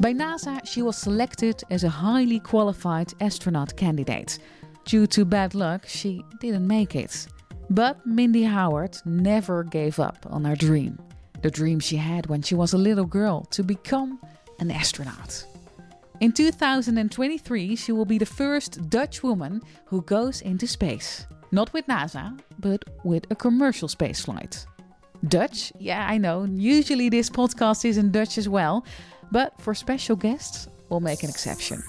By NASA, she was selected as a highly qualified astronaut candidate. Due to bad luck, she didn't make it. But Mindy Howard never gave up on her dream. The dream she had when she was a little girl to become an astronaut. In 2023, she will be the first Dutch woman who goes into space. Not with NASA, but with a commercial spaceflight. Dutch? Yeah, I know. Usually this podcast is in Dutch as well, but for special guests, we'll make an exception.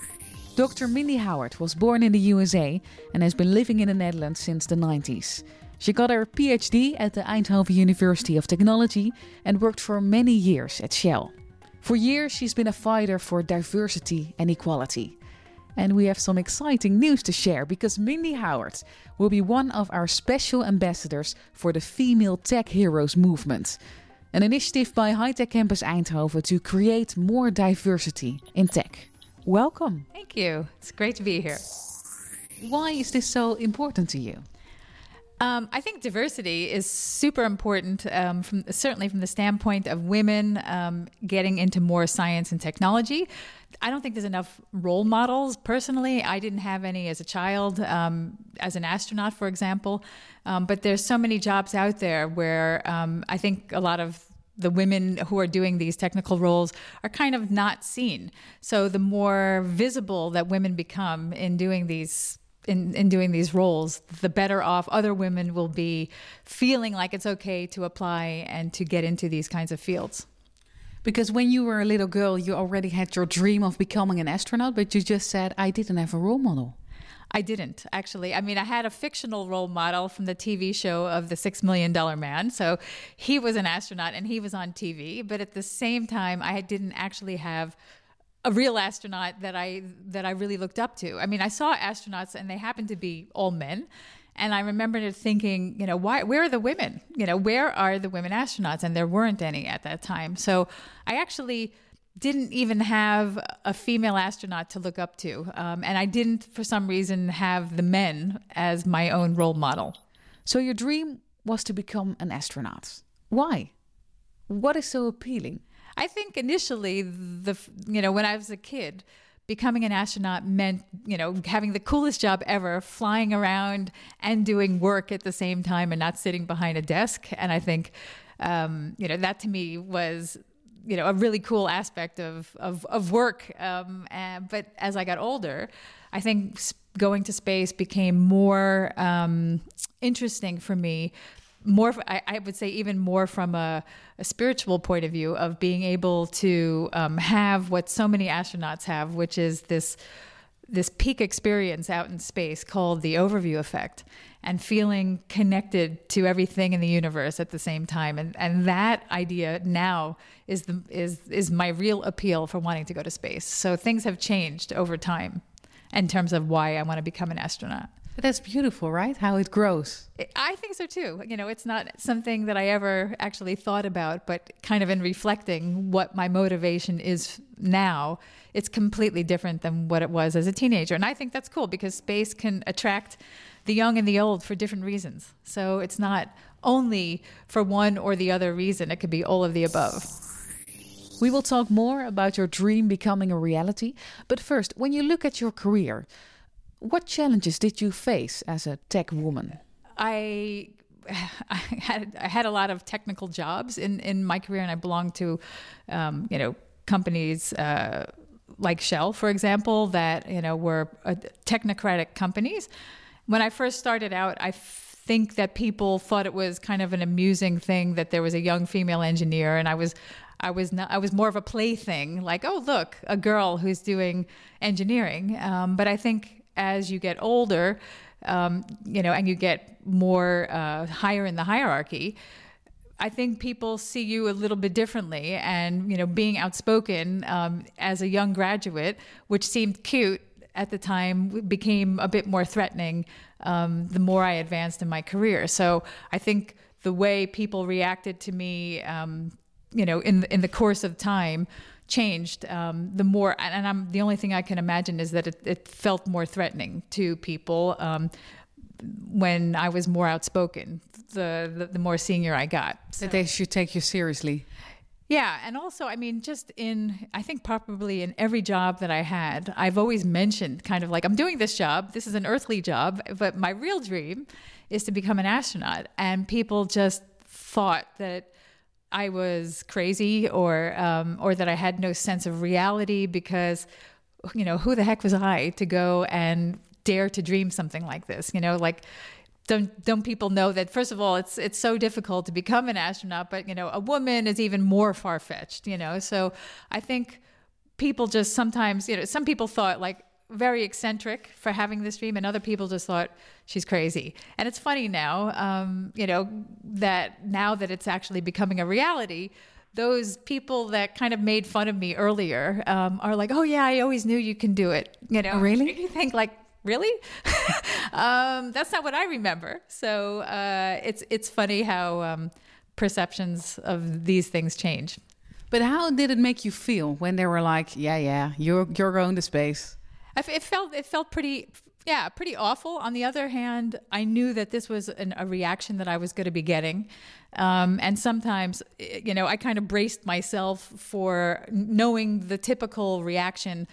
Dr. Mindy Howard was born in the USA and has been living in the Netherlands since the 90s. She got her PhD at the Eindhoven University of Technology and worked for many years at Shell. For years, she's been a fighter for diversity and equality. And we have some exciting news to share because Mindy Howard will be one of our special ambassadors for the Female Tech Heroes movement, an initiative by High Tech Campus Eindhoven to create more diversity in tech. Welcome. Thank you. It's great to be here. Why is this so important to you? Um, I think diversity is super important, um, from certainly from the standpoint of women um, getting into more science and technology. I don't think there's enough role models. Personally, I didn't have any as a child, um, as an astronaut, for example. Um, but there's so many jobs out there where um, I think a lot of the women who are doing these technical roles are kind of not seen. So the more visible that women become in doing these in, in doing these roles, the better off other women will be feeling like it's okay to apply and to get into these kinds of fields. Because when you were a little girl, you already had your dream of becoming an astronaut, but you just said, I didn't have a role model. I didn't actually. I mean, I had a fictional role model from the TV show of the Six Million Dollar Man. So he was an astronaut and he was on TV. But at the same time, I didn't actually have a real astronaut that I that I really looked up to. I mean, I saw astronauts and they happened to be all men. And I remember thinking, you know, why where are the women? You know, where are the women astronauts? And there weren't any at that time. So I actually didn't even have a female astronaut to look up to. Um, and I didn't, for some reason, have the men as my own role model. So your dream was to become an astronaut. Why? What is so appealing? I think initially, the you know, when I was a kid, becoming an astronaut meant, you know, having the coolest job ever, flying around and doing work at the same time and not sitting behind a desk. And I think, um, you know, that to me was, you know, a really cool aspect of, of, of work. Um, but as I got older, I think going to space became more um, interesting for me more I, I, would say even more from a, a, spiritual point of view of being able to um, have what so many astronauts have which is this this peak experience out in space called the overview effect and feeling connected to everything in the universe at the same time. And and that idea now is the is is my real appeal for wanting to go to space. So things have changed over time in terms of why I want to become an astronaut but that's beautiful, right? How it grows. I think so too. You know, it's not something that I ever actually thought about, but kind of in reflecting what my motivation is now, it's completely different than what it was as a teenager. And I think that's cool because space can attract the young and the old for different reasons. So it's not only for one or the other reason, it could be all of the above. We will talk more about your dream becoming a reality. But first, when you look at your career, what challenges did you face as a tech woman? I I had I had a lot of technical jobs in in my career, and I belonged to, um, you know, companies uh, like Shell, for example, that you know were uh, technocratic companies. When I first started out, I think that people thought it was kind of an amusing thing that there was a young female engineer, and I was I was not, I was more of a plaything, like, oh look, a girl who's doing engineering. Um, but I think as you get older, um, you know, and you get more uh, higher in the hierarchy, I think people see you a little bit differently. And, you know, being outspoken um, as a young graduate, which seemed cute at the time, became a bit more threatening um, the more I advanced in my career. So I think the way people reacted to me, um, you know, in, in the course of time, changed, um, the more, and I'm the only thing I can imagine is that it, it felt more threatening to people um, when I was more outspoken. The, the, the more senior I got, so. that they should take you seriously. Yeah, and also, I mean, just in, I think probably in every job that I had, I've always mentioned kind of like, I'm doing this job, this is an earthly job, but my real dream is to become an astronaut. And people just thought that I was crazy or, um, or that I had no sense of reality because, you know, who the heck was I to go and dare to dream something like this? You know, like, don't don't people know that first of all it's it's so difficult to become an astronaut but you know a woman is even more far-fetched you know so i think people just sometimes you know some people thought like very eccentric for having this dream and other people just thought she's crazy and it's funny now um, you know that now that it's actually becoming a reality those people that kind of made fun of me earlier um, are like oh yeah i always knew you can do it you know oh, really you think like really? um, that's not what I remember. So uh, it's it's funny how um, perceptions of these things change. But how did it make you feel when they were like, "Yeah, yeah, you're you're going to space"? It felt it felt pretty yeah pretty awful on the other hand i knew that this was an, a reaction that i was going to be getting um, and sometimes you know i kind of braced myself for knowing the typical reaction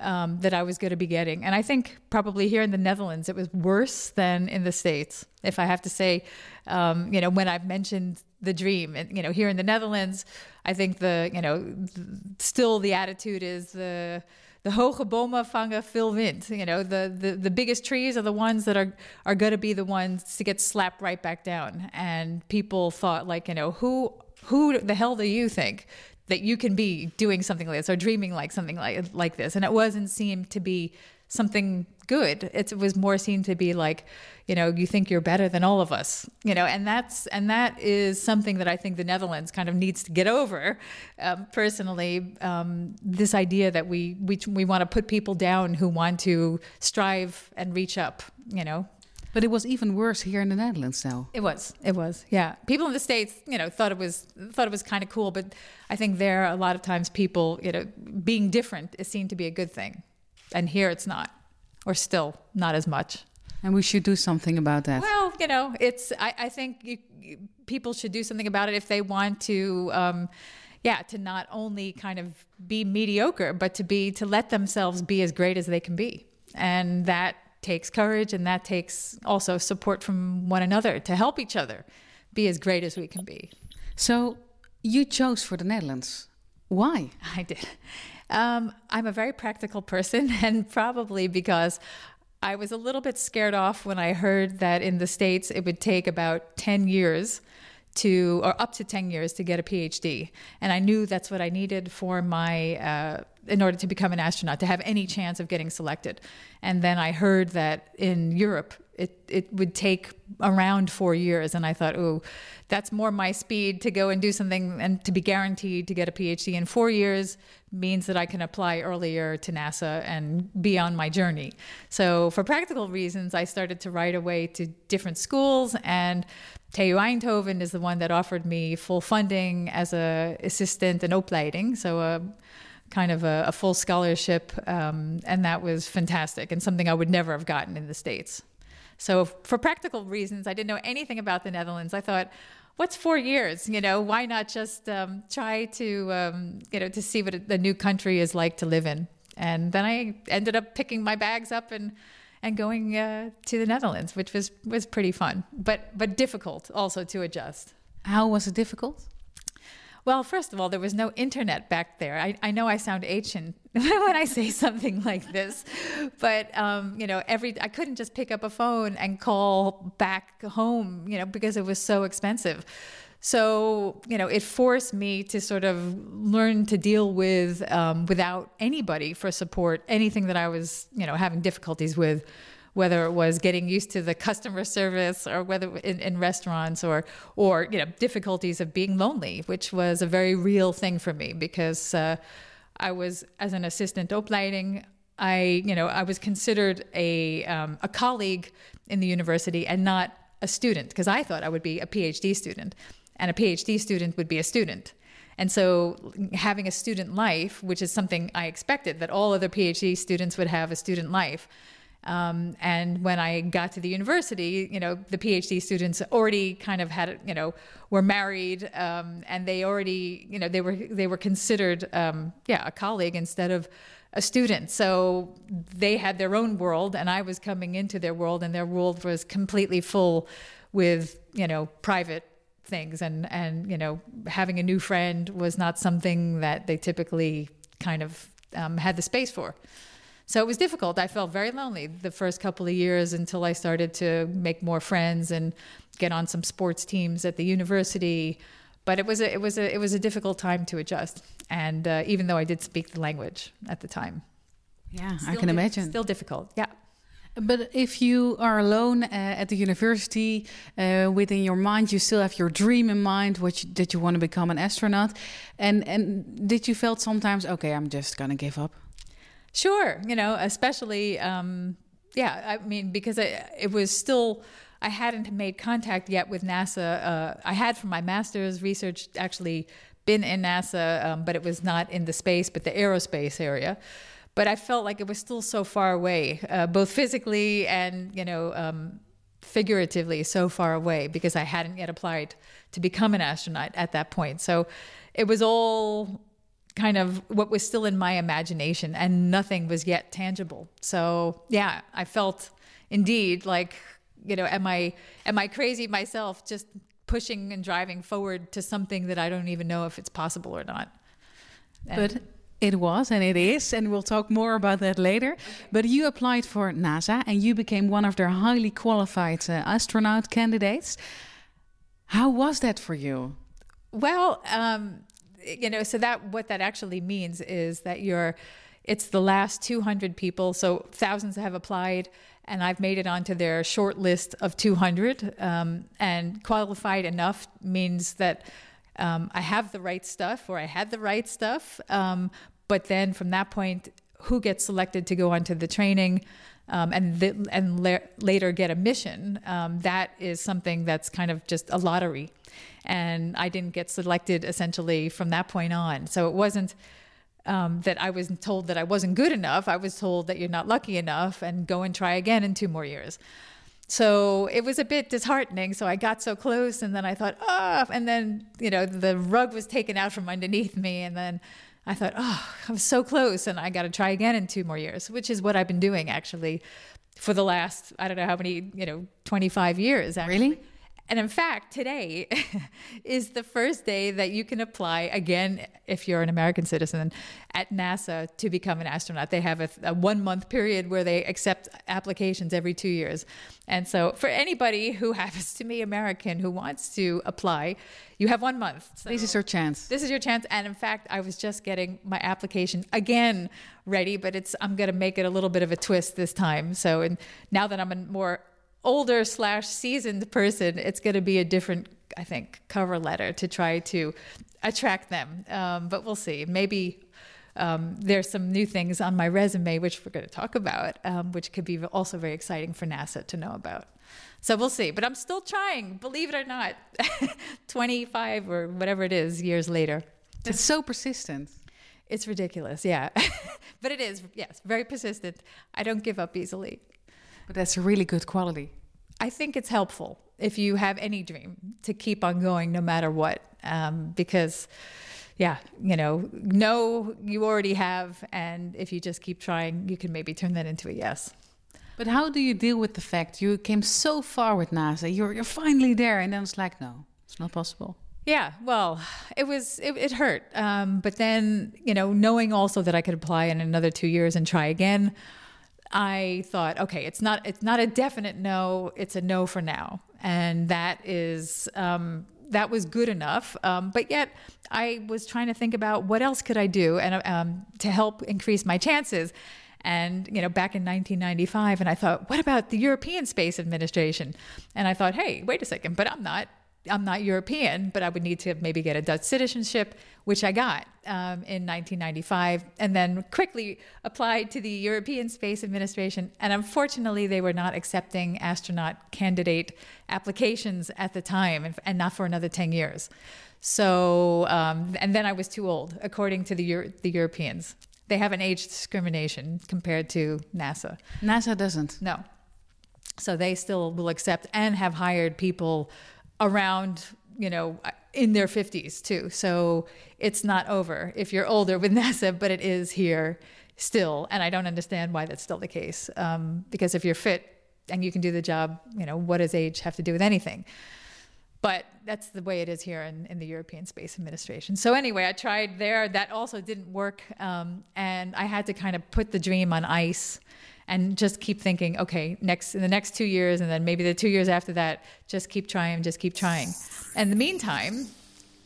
um, that I was going to be getting. And I think probably here in the Netherlands, it was worse than in the States. If I have to say, um, you know, when I've mentioned the dream, and, you know, here in the Netherlands, I think the, you know, still the attitude is the, the hoge bomen vangen veel wind. You know, the, the, the biggest trees are the ones that are, are going to be the ones to get slapped right back down. And people thought like, you know, who, who the hell do you think that you can be doing something like this or dreaming like something like like this and it wasn't seem to be something good it was more seen to be like you know you think you're better than all of us you know and that's and that is something that i think the netherlands kind of needs to get over um, personally um, this idea that we we, we want to put people down who want to strive and reach up you know but it was even worse here in the Netherlands, though. It was. It was. Yeah. People in the states, you know, thought it was thought it was kind of cool, but I think there are a lot of times people, you know, being different is seen to be a good thing, and here it's not, or still not as much. And we should do something about that. Well, you know, it's. I, I think you, people should do something about it if they want to. Um, yeah, to not only kind of be mediocre, but to be to let themselves be as great as they can be, and that takes courage and that takes also support from one another to help each other be as great as we can be. So you chose for the Netherlands. Why? I did. Um, I'm a very practical person, and probably because I was a little bit scared off when I heard that in the States it would take about 10 years to, or up to 10 years to get a PhD. And I knew that's what I needed for my, uh, in order to become an astronaut, to have any chance of getting selected. And then I heard that in Europe, it, it would take around four years. And I thought, oh, that's more my speed to go and do something and to be guaranteed to get a PhD in four years means that I can apply earlier to NASA and be on my journey. So, for practical reasons, I started to write away to different schools, and TU Eindhoven is the one that offered me full funding as a assistant and opleiding, so a kind of a, a full scholarship, um, and that was fantastic and something I would never have gotten in the States. So, for practical reasons, I didn't know anything about the Netherlands. I thought, what's four years? You know, why not just um, try to, um, you know, to see what the new country is like to live in? And then I ended up picking my bags up and and going uh, to the Netherlands, which was was pretty fun, but but difficult also to adjust. How was it difficult? Well, first of all, there was no internet back there. I, I know I sound ancient when I say something like this, but um, you know, every I couldn't just pick up a phone and call back home, you know, because it was so expensive. So you know, it forced me to sort of learn to deal with um, without anybody for support anything that I was you know having difficulties with whether it was getting used to the customer service or whether in, in, restaurants or or you know difficulties of being lonely, which was a very real thing for me because uh, I was as an assistant opleiding. I you know I was considered a um, a colleague in the university and not a student because I thought I would be a PhD student and a PhD student would be a student. And so, having a student life, which is something I expected that all other PhD students would have a student life, Um, and when I got to the university, you know, the PhD students already kind of had, you know, were married, um, and they already, you know, they were they were considered, um, yeah, a colleague instead of a student. So they had their own world, and I was coming into their world, and their world was completely full with, you know, private things, and and you know, having a new friend was not something that they typically kind of um, had the space for. So it was difficult. I felt very lonely the first couple of years until I started to make more friends and get on some sports teams at the university. But it was a it was a it was a difficult time to adjust. And uh, even though I did speak the language at the time, yeah, I can imagine. Still difficult. Yeah. But if you are alone uh, at the university, uh, within your mind, you still have your dream in mind, which that you want to become an astronaut. And and did you felt sometimes, okay, I'm just gonna give up? Sure, you know, especially, um, yeah, I mean, because I, it was still, I hadn't made contact yet with NASA. Uh, I had for my master's research actually been in NASA, um, but it was not in the space, but the aerospace area. But I felt like it was still so far away, uh, both physically and, you know, um, figuratively so far away because I hadn't yet applied to become an astronaut at that point. So it was all kind of what was still in my imagination and nothing was yet tangible. So, yeah, I felt indeed like, you know, am I am I crazy myself just pushing and driving forward to something that I don't even know if it's possible or not. And but it was and it is, and we'll talk more about that later. But you applied for NASA and you became one of their highly qualified uh, astronaut candidates. How was that for you? Well, um, you know, so that what that actually means is that you're it's the last 200 people, so thousands have applied, and I've made it onto their short list of 200. Um, and qualified enough means that um, I have the right stuff, or I had the right stuff. Um, but then from that point, who gets selected to go onto the training? Um, and th- and la- later get a mission. Um, that is something that's kind of just a lottery and I didn't get selected essentially from that point on. So it wasn't um, that I was told that I wasn't good enough. I was told that you're not lucky enough and go and try again in two more years. So it was a bit disheartening. So I got so close, and then I thought, oh, and then you know the rug was taken out from underneath me, and then I thought, oh, I was so close, and I got to try again in two more years, which is what I've been doing actually for the last I don't know how many you know 25 years. Actually. Really? And in fact, today is the first day that you can apply again if you're an American citizen at NASA to become an astronaut. They have a, a, one month period where they accept applications every two years. And so, for anybody who happens to be American who wants to apply, you have one month. So this is your chance. This is your chance. And in fact, I was just getting my application again ready, but it's I'm going to make it a little bit of a twist this time. So, and now that I'm a more older slash seasoned person, it's going to be a different, I think, cover letter to try to attract them. Um, but we'll see. Maybe um, there's some new things on my resume, which we're going to talk about, um, which could be also very exciting for NASA to know about. So we'll see. But I'm still trying, believe it or not, 25 or whatever it is years later. It's so persistent. It's ridiculous, yeah. but it is, yes, very persistent. I don't give up easily. But that's a really good quality. I think it's helpful if you have any dream to keep on going no matter what. Um, because, yeah, you know, no, you already have. And if you just keep trying, you can maybe turn that into a yes. But how do you deal with the fact you came so far with NASA? You're, you're finally there. And then it's like, no, it's not possible. Yeah, well, it was it, it hurt, um, but then you know, knowing also that I could apply in another two years and try again, I thought, okay, it's not it's not a definite no, it's a no for now, and that is um, that was good enough. Um, but yet, I was trying to think about what else could I do and um, to help increase my chances. And you know, back in 1995, and I thought, what about the European Space Administration? And I thought, hey, wait a second, but I'm not I'm not European, but I would need to maybe get a Dutch citizenship, which I got um, in 1995, and then quickly applied to the European Space Administration. And unfortunately, they were not accepting astronaut candidate applications at the time, and not for another 10 years. So, um, and then I was too old, according to the, Euro- the Europeans. they have an age discrimination compared to NASA. NASA doesn't. No. So they still will accept and have hired people around, you know, in their 50s too. So it's not over if you're older with NASA, but it is here still. And I don't understand why that's still the case. Um, because if you're fit and you can do the job, you know, what does age have to do with anything? But that's the way it is here in, in the European Space Administration. So anyway, I tried there. That also didn't work, um, and I had to kind of put the dream on ice and just keep thinking, okay, next in the next two years, and then maybe the two years after that, just keep trying, just keep trying. And in the meantime,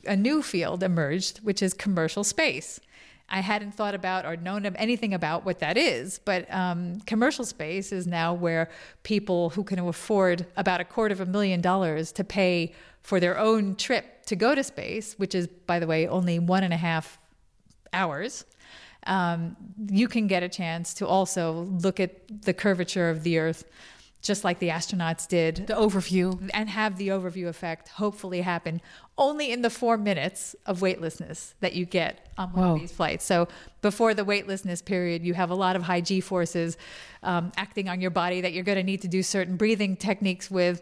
a new field emerged, which is commercial space. I hadn't thought about or known of anything about what that is, but um, commercial space is now where people who can afford about a quarter of a million dollars to pay for their own trip to go to space, which is, by the way, only one and a half hours. Um, you can get a chance to also look at the curvature of the Earth just like the astronauts did. The overview. And have the overview effect hopefully happen only in the four minutes of weightlessness that you get on one Whoa. of these flights. So before the weightlessness period, you have a lot of high G forces um, acting on your body that you're going to need to do certain breathing techniques with.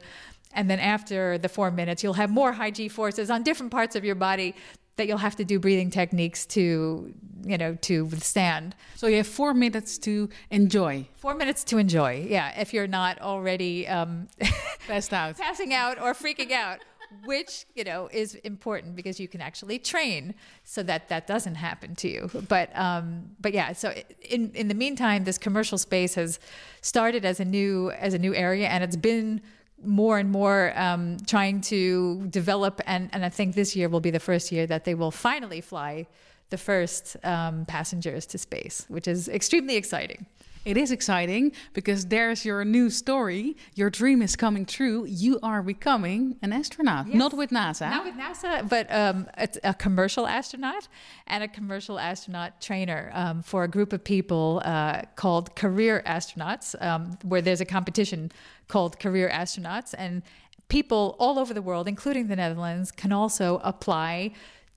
And then after the four minutes, you'll have more high G forces on different parts of your body that you'll have to do breathing techniques to you know to withstand. So you have four minutes to enjoy. Four minutes to enjoy yeah if you're not already um, passed out. passing out or freaking out which you know is important because you can actually train so that that doesn't happen to you. But um, but yeah so in in the meantime this commercial space has started as a new as a new area and it's been more and more um, trying to develop, and, and I think this year will be the first year that they will finally fly the first um, passengers to space, which is extremely exciting. It is exciting because there's your new story. Your dream is coming true. You are becoming an astronaut, yes. not with NASA. Not with NASA, but um, a, a, commercial astronaut and a commercial astronaut trainer um, for a group of people uh, called Career Astronauts, um, where there's a competition called Career Astronauts. And people all over the world, including the Netherlands, can also apply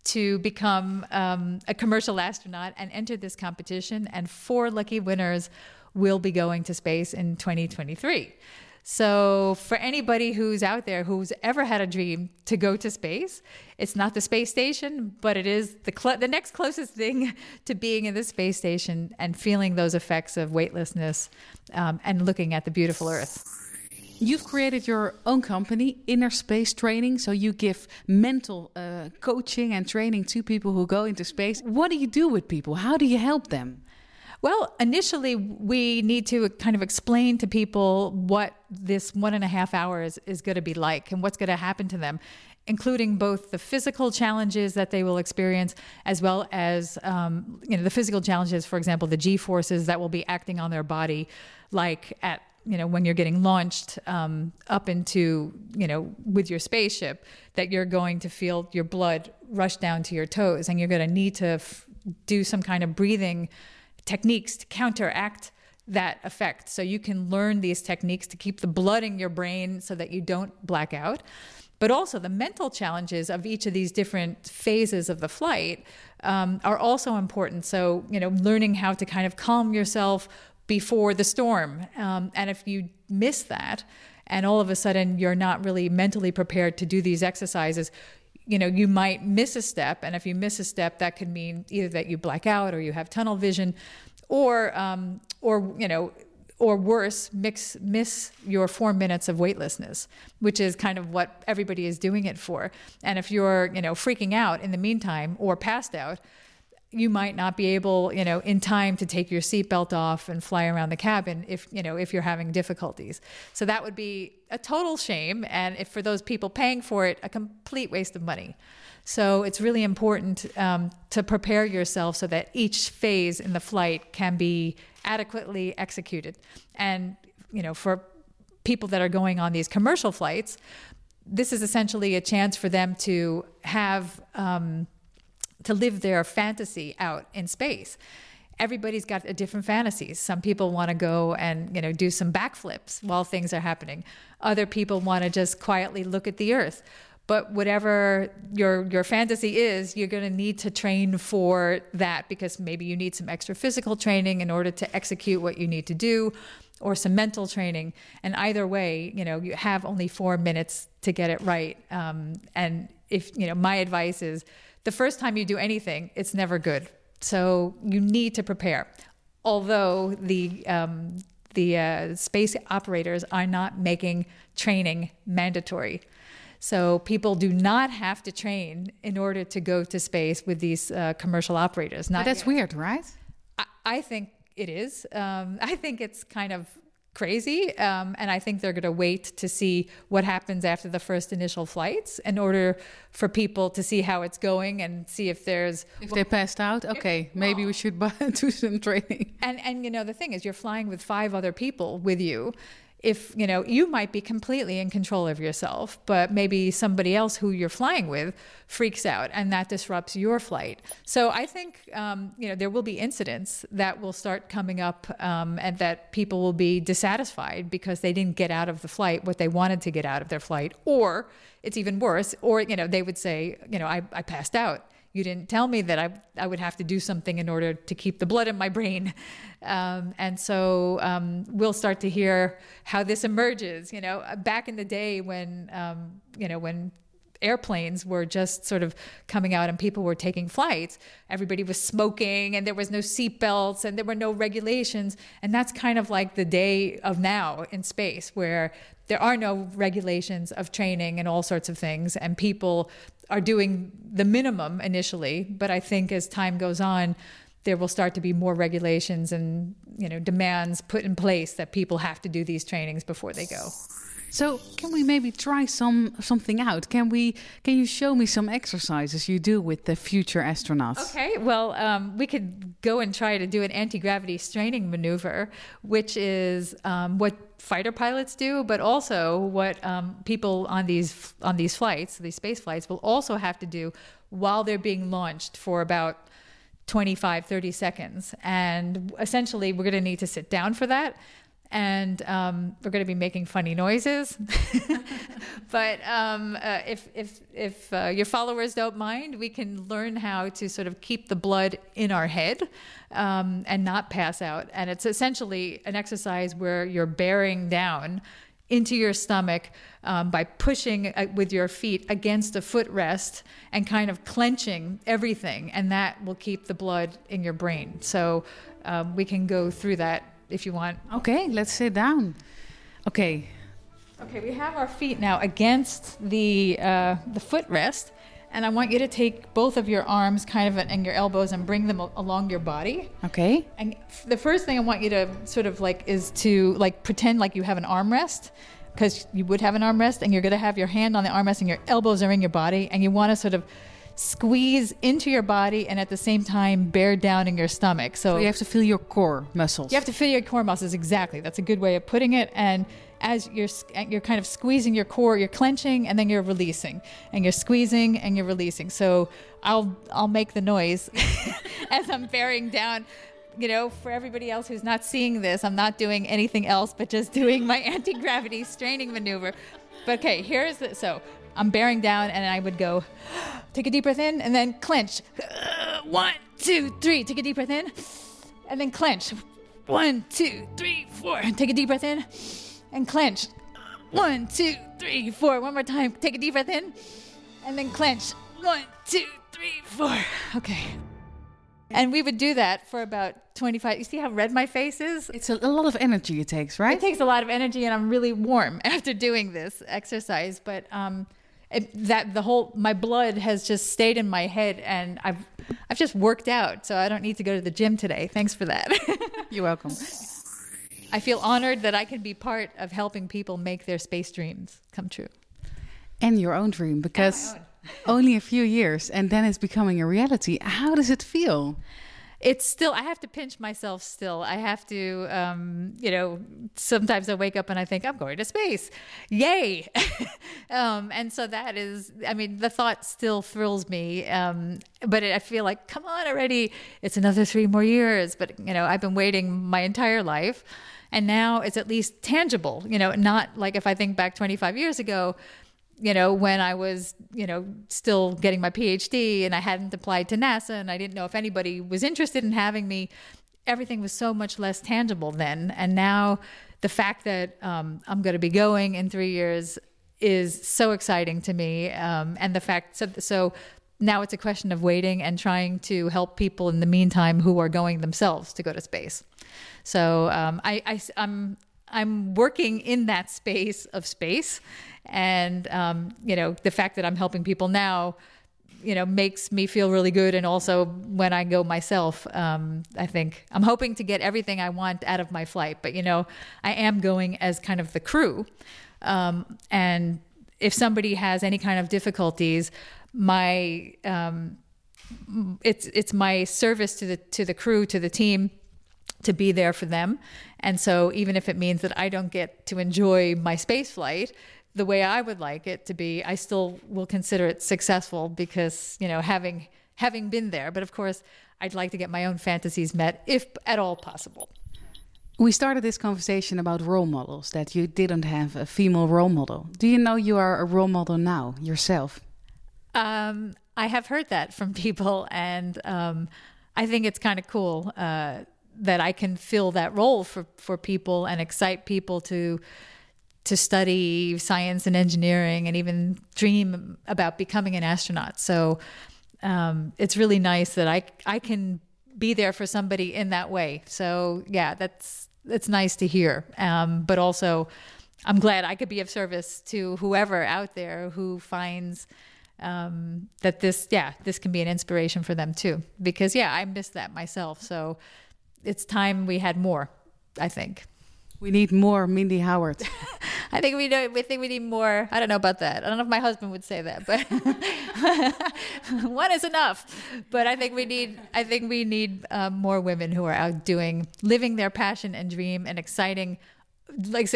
to become um, a commercial astronaut and enter this competition. And four lucky winners will be going to space in 2023. So, for anybody who's out there who's ever had a dream to go to space, it's not the space station, but it is the cl- the next closest thing to being in the space station and feeling those effects of weightlessness um, and looking at the beautiful Earth. You've created your own company, Inner Space Training. So you give mental uh, coaching and training to people who go into space. What do you do with people? How do you help them? Well, initially, we need to kind of explain to people what this one and a half hours is going to be like and what's going to happen to them, including both the physical challenges that they will experience, as well as um, you know the physical challenges, for example, the G forces that will be acting on their body, like at you know when you're getting launched um, up into you know with your spaceship that you're going to feel your blood rush down to your toes and you're going to need to f- do some kind of breathing techniques to counteract that effect. So you can learn these techniques to keep the blood in your brain so that you don't black out. But also the mental challenges of each of these different phases of the flight um, are also important. So you know learning how to kind of calm yourself before the storm. Um, and if you miss that, and all of a sudden you're not really mentally prepared to do these exercises, you know, you might miss a step. And if you miss a step, that could mean either that you black out or you have tunnel vision, or um, or you know, or worse, mix, miss your four minutes of weightlessness, which is kind of what everybody is doing it for. And if you're, you know, freaking out in the meantime or passed out, you might not be able, you know, in time to take your seatbelt off and fly around the cabin if, you know, if you're having difficulties. So that would be a total shame. And if for those people paying for it, a complete waste of money. So it's really important um, to prepare yourself so that each phase in the flight can be adequately executed. And, you know, for people that are going on these commercial flights, this is essentially a chance for them to have, um, to live their fantasy out in space everybody's got a different fantasies. Some people want to go and you know do some backflips while things are happening. Other people want to just quietly look at the earth. but whatever your your fantasy is you're going to need to train for that because maybe you need some extra physical training in order to execute what you need to do or some mental training and either way you know you have only four minutes to get it right um, and if you know my advice is the first time you do anything it's never good so you need to prepare although the um, the uh, space operators are not making training mandatory so people do not have to train in order to go to space with these uh, commercial operators. Not but that's yet. weird, right? I, I, think it is. Um, I think it's kind of crazy. Um, and I think they're going to wait to see what happens after the first initial flights in order for people to see how it's going and see if there's. If they passed out, okay, if, maybe we should buy, do some training. And, and, you know, the thing is, you're flying with five other people with you if you know you might be completely in control of yourself but maybe somebody else who you're flying with freaks out and that disrupts your flight. So i think um, you know there will be incidents that will start coming up um, and that people will be dissatisfied because they didn't get out of the flight what they wanted to get out of their flight or it's even worse or you know they would say you know i, I passed out you didn't tell me that I, I would have to do something in order to keep the blood in my brain. Um, and so um, we'll start to hear how this emerges. You know, back in the day when, um, you know, when airplanes were just sort of coming out and people were taking flights. Everybody was smoking and there was no seatbelts and there were no regulations. And that's kind of like the day of now in space where there are no regulations of training and all sorts of things and people are doing the minimum initially, but I think as time goes on, there will start to be more regulations and you know demands put in place that people have to do these trainings before they go. So can we maybe try some something out? Can we? Can you show me some exercises you do with the future astronauts? Okay. Well, um, we could go and try to do an anti gravity straining maneuver, which is um, what fighter pilots do, but also what um, people on these on these flights, these space flights, will also have to do while they're being launched for about 25, 30 seconds. And essentially, we're going to need to sit down for that and um, we're going to be making funny noises. but um, uh, if if if uh, your followers don't mind, we can learn how to sort of keep the blood in our head um, and not pass out. And it's essentially an exercise where you're bearing down into your stomach um, by pushing uh, with your feet against a footrest and kind of clenching everything, and that will keep the blood in your brain. So um, we can go through that if you want. Okay, let's sit down. Okay. Okay, we have our feet now against the uh, the footrest, and I want you to take both of your arms, kind of, and your elbows, and bring them along your body. Okay. And the first thing I want you to sort of like is to like pretend like you have an armrest, because you would have an armrest, and you're going to have your hand on the armrest, and your elbows are in your body, and you want to sort of squeeze into your body and at the same time bear down in your stomach. So, so, you have to feel your core muscles. You have to feel your core muscles exactly. That's a good way of putting it. And as you're you're kind of squeezing your core, you're clenching and then you're releasing, and you're squeezing and you're releasing. So I'll I'll make the noise as I'm bearing down. You know, for everybody else who's not seeing this, I'm not doing anything else but just doing my anti gravity straining maneuver. But okay, here's the so I'm bearing down and I would go, take a deep breath in and then clench. One, two, three. Take a deep breath in and then clench. One, two, three, four. Take a deep breath in and clench. One, two, three, four. One more time. Take a deep breath in and then clench. One, two, three, four. Okay. And we would do that for about 25. You see how red my face is? It's a, a, lot of energy it takes, right? It takes a lot of energy, and I'm really warm after doing this exercise. But um, it, that the whole my blood has just stayed in my head and I've I've just worked out so I don't need to go to the gym today. Thanks for that. You're welcome. I feel honored that I can be part of helping people make their space dreams come true. And your own dream because only a few years and then it's becoming a reality. How does it feel? It's still i have to pinch myself still. I have to um, you know sometimes i wake up and i think i'm going to space. Yay! Um, and so that is i mean the thought still thrills me um, but it, i feel like come on already it's another three more years. But you know i've been waiting my entire life and now it's at least tangible you know not like if i think back 25 years ago you know, when I was, you know, still getting my PhD and I hadn't applied to NASA and I didn't know if anybody was interested in having me, everything was so much less tangible then. And now the fact that um, I'm going to be going in three years is so exciting to me. Um, and the fact, so, so now it's a question of waiting and trying to help people in the meantime who are going themselves to go to space. So um, I, I, I'm I'm working in that space of space, and um, you know the fact that I'm helping people now, you know, makes me feel really good. And also when I go myself, um, I think I'm hoping to get everything I want out of my flight. But you know, I am going as kind of the crew, um, and if somebody has any kind of difficulties, my um, it's it's my service to the to the crew to the team to be there for them. And so even if it means that I don't get to enjoy my space flight the way I would like it to be, I still will consider it successful because, you know, having having been there, but of course, I'd like to get my own fantasies met if at all possible. We started this conversation about role models that you didn't have a female role model. Do you know you are a role model now yourself? Um, I have heard that from people, and um, I think it's kind of cool. Uh, that I can fill that role for for people and excite people to to study science and engineering and even dream about becoming an astronaut. So um, it's really nice that I I can be there for somebody in that way. So yeah, that's that's nice to hear. Um, but also, I'm glad I could be of service to whoever out there who finds um, that this yeah this can be an inspiration for them too. Because yeah, I miss that myself. So it's time we had more. I think. We need more Mindy Howard. I think we know. We think we need more. I don't know about that. I don't know if my husband would say that, but one is enough. But I think we need. I think we need um, more women who are out doing, living their passion and dream, and exciting, like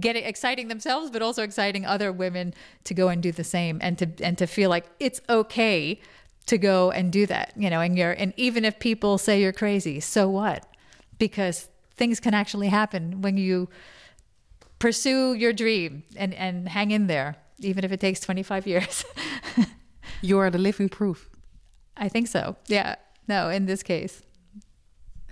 getting exciting themselves, but also exciting other women to go and do the same, and to and to feel like it's okay to go and do that. You know, and you're and even if people say you're crazy, so what? because things can actually happen when you pursue your dream and, and hang in there, even if it takes 25 years. you are the living proof. I think so. Yeah. No, in this case.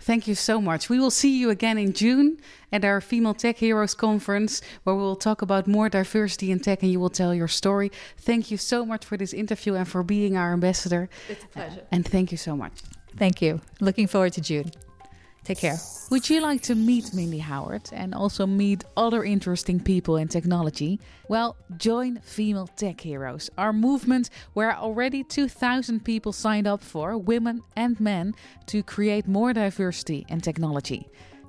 Thank you so much. We will see you again in June at our Female Tech Heroes conference, where we will talk about more diversity in tech and you will tell your story. Thank you so much for this interview and for being our ambassador. It's a pleasure. And thank you so much. Thank you. Looking forward to June. Take care. Would you like to meet Mindy Howard and also meet other interesting people in technology? Well, join Female Tech Heroes, our movement where already 2,000 people signed up for, women and men, to create more diversity in technology.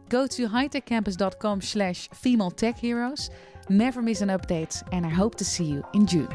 Go to hightechcampus.com slash female tech heroes. Never miss an update and I hope to see you in June.